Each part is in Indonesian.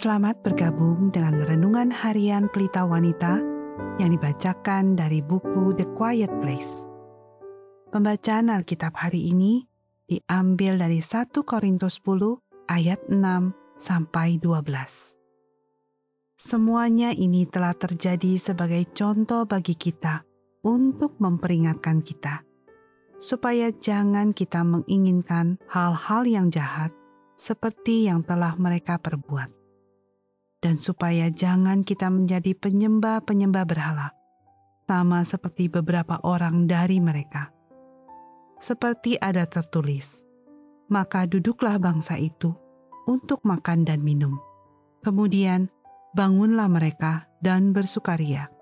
Selamat bergabung dengan renungan harian Pelita Wanita yang dibacakan dari buku The Quiet Place. Pembacaan Alkitab hari ini diambil dari 1 Korintus 10 ayat 6 sampai 12. Semuanya ini telah terjadi sebagai contoh bagi kita untuk memperingatkan kita, supaya jangan kita menginginkan hal-hal yang jahat seperti yang telah mereka perbuat dan supaya jangan kita menjadi penyembah-penyembah berhala, sama seperti beberapa orang dari mereka. Seperti ada tertulis, maka duduklah bangsa itu untuk makan dan minum. Kemudian bangunlah mereka dan bersukaria.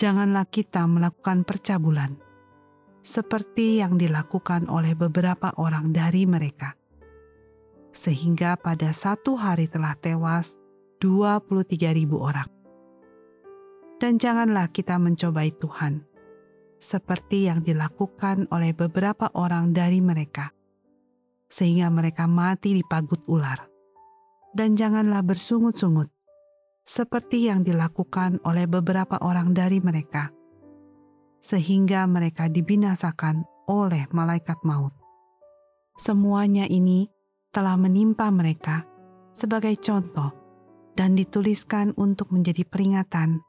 Janganlah kita melakukan percabulan, seperti yang dilakukan oleh beberapa orang dari mereka. Sehingga pada satu hari telah tewas 23.000 orang. Dan janganlah kita mencobai Tuhan, seperti yang dilakukan oleh beberapa orang dari mereka, sehingga mereka mati di pagut ular. Dan janganlah bersungut-sungut, seperti yang dilakukan oleh beberapa orang dari mereka, sehingga mereka dibinasakan oleh malaikat maut. Semuanya ini telah menimpa mereka sebagai contoh dan dituliskan untuk menjadi peringatan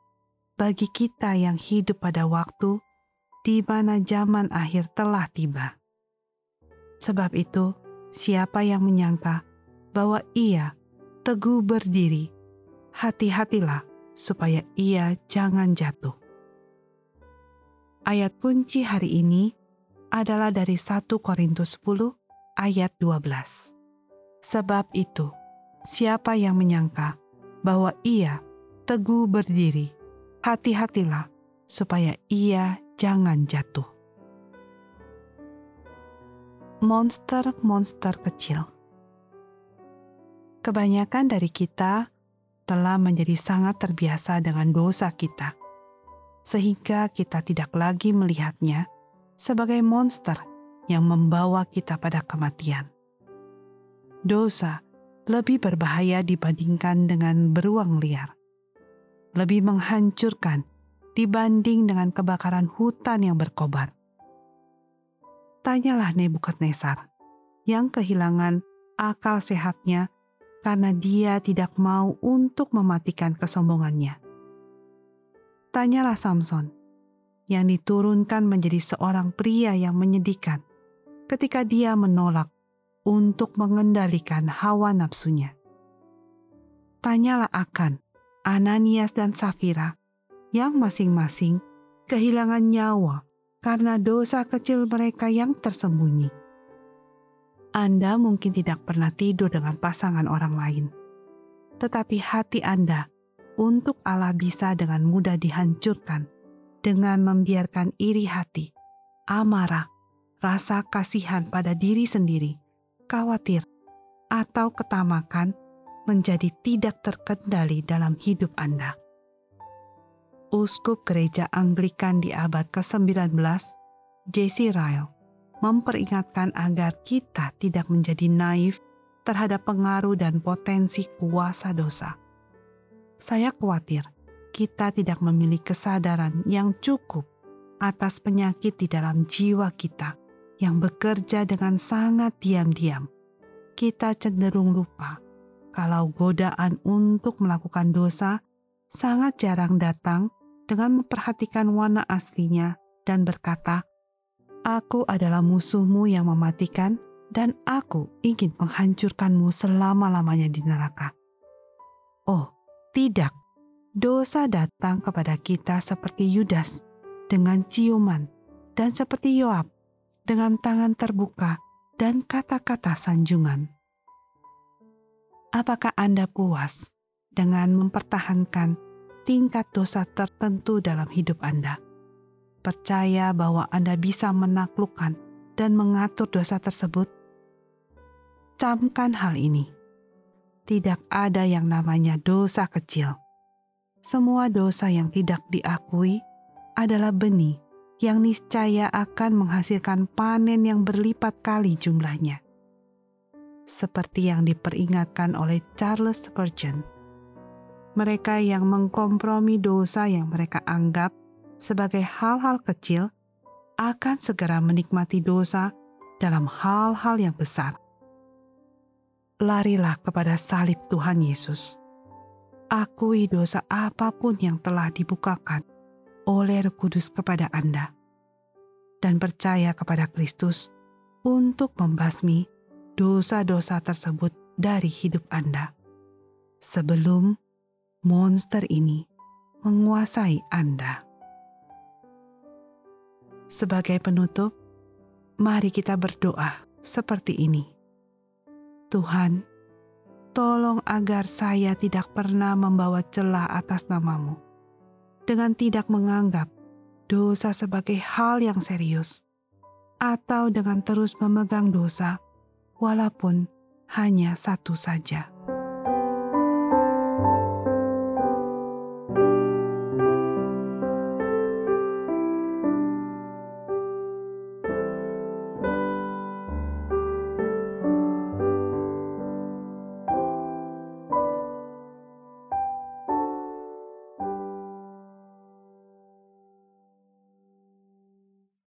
bagi kita yang hidup pada waktu di mana zaman akhir telah tiba. Sebab itu, siapa yang menyangka bahwa ia teguh berdiri, hati-hatilah supaya ia jangan jatuh. Ayat kunci hari ini adalah dari 1 Korintus 10 ayat 12. Sebab itu, siapa yang menyangka bahwa ia teguh berdiri. Hati-hatilah supaya ia jangan jatuh. Monster-monster kecil. Kebanyakan dari kita telah menjadi sangat terbiasa dengan dosa kita, sehingga kita tidak lagi melihatnya sebagai monster yang membawa kita pada kematian. Dosa lebih berbahaya dibandingkan dengan beruang liar. Lebih menghancurkan dibanding dengan kebakaran hutan yang berkobar. Tanyalah Nebukadnezar yang kehilangan akal sehatnya karena dia tidak mau untuk mematikan kesombongannya. Tanyalah Samson yang diturunkan menjadi seorang pria yang menyedihkan ketika dia menolak untuk mengendalikan hawa nafsunya. Tanyalah akan Ananias dan Safira yang masing-masing kehilangan nyawa karena dosa kecil mereka yang tersembunyi. Anda mungkin tidak pernah tidur dengan pasangan orang lain, tetapi hati Anda untuk Allah bisa dengan mudah dihancurkan dengan membiarkan iri hati, amarah, rasa kasihan pada diri sendiri, khawatir, atau ketamakan menjadi tidak terkendali dalam hidup Anda. Uskup Gereja Anglikan di abad ke-19, J.C. Ryle, memperingatkan agar kita tidak menjadi naif terhadap pengaruh dan potensi kuasa dosa. Saya khawatir kita tidak memiliki kesadaran yang cukup atas penyakit di dalam jiwa kita yang bekerja dengan sangat diam-diam, kita cenderung lupa kalau godaan untuk melakukan dosa sangat jarang datang dengan memperhatikan warna aslinya dan berkata, "Aku adalah musuhmu yang mematikan, dan aku ingin menghancurkanmu selama-lamanya di neraka." Oh, tidak! Dosa datang kepada kita seperti Yudas dengan ciuman, dan seperti Yoab dengan tangan terbuka dan kata-kata sanjungan. Apakah Anda puas dengan mempertahankan tingkat dosa tertentu dalam hidup Anda? Percaya bahwa Anda bisa menaklukkan dan mengatur dosa tersebut? Camkan hal ini. Tidak ada yang namanya dosa kecil. Semua dosa yang tidak diakui adalah benih yang niscaya akan menghasilkan panen yang berlipat kali jumlahnya. Seperti yang diperingatkan oleh Charles Spurgeon mereka yang mengkompromi dosa yang mereka anggap sebagai hal-hal kecil akan segera menikmati dosa dalam hal-hal yang besar. Larilah kepada salib Tuhan Yesus. Akui dosa apa pun yang telah dibukakan oleh Roh Kudus kepada Anda, dan percaya kepada Kristus untuk membasmi dosa-dosa tersebut dari hidup Anda sebelum monster ini menguasai Anda. Sebagai penutup, mari kita berdoa seperti ini. Tuhan, tolong agar saya tidak pernah membawa celah atas namamu dengan tidak menganggap dosa sebagai hal yang serius atau dengan terus memegang dosa walaupun hanya satu saja.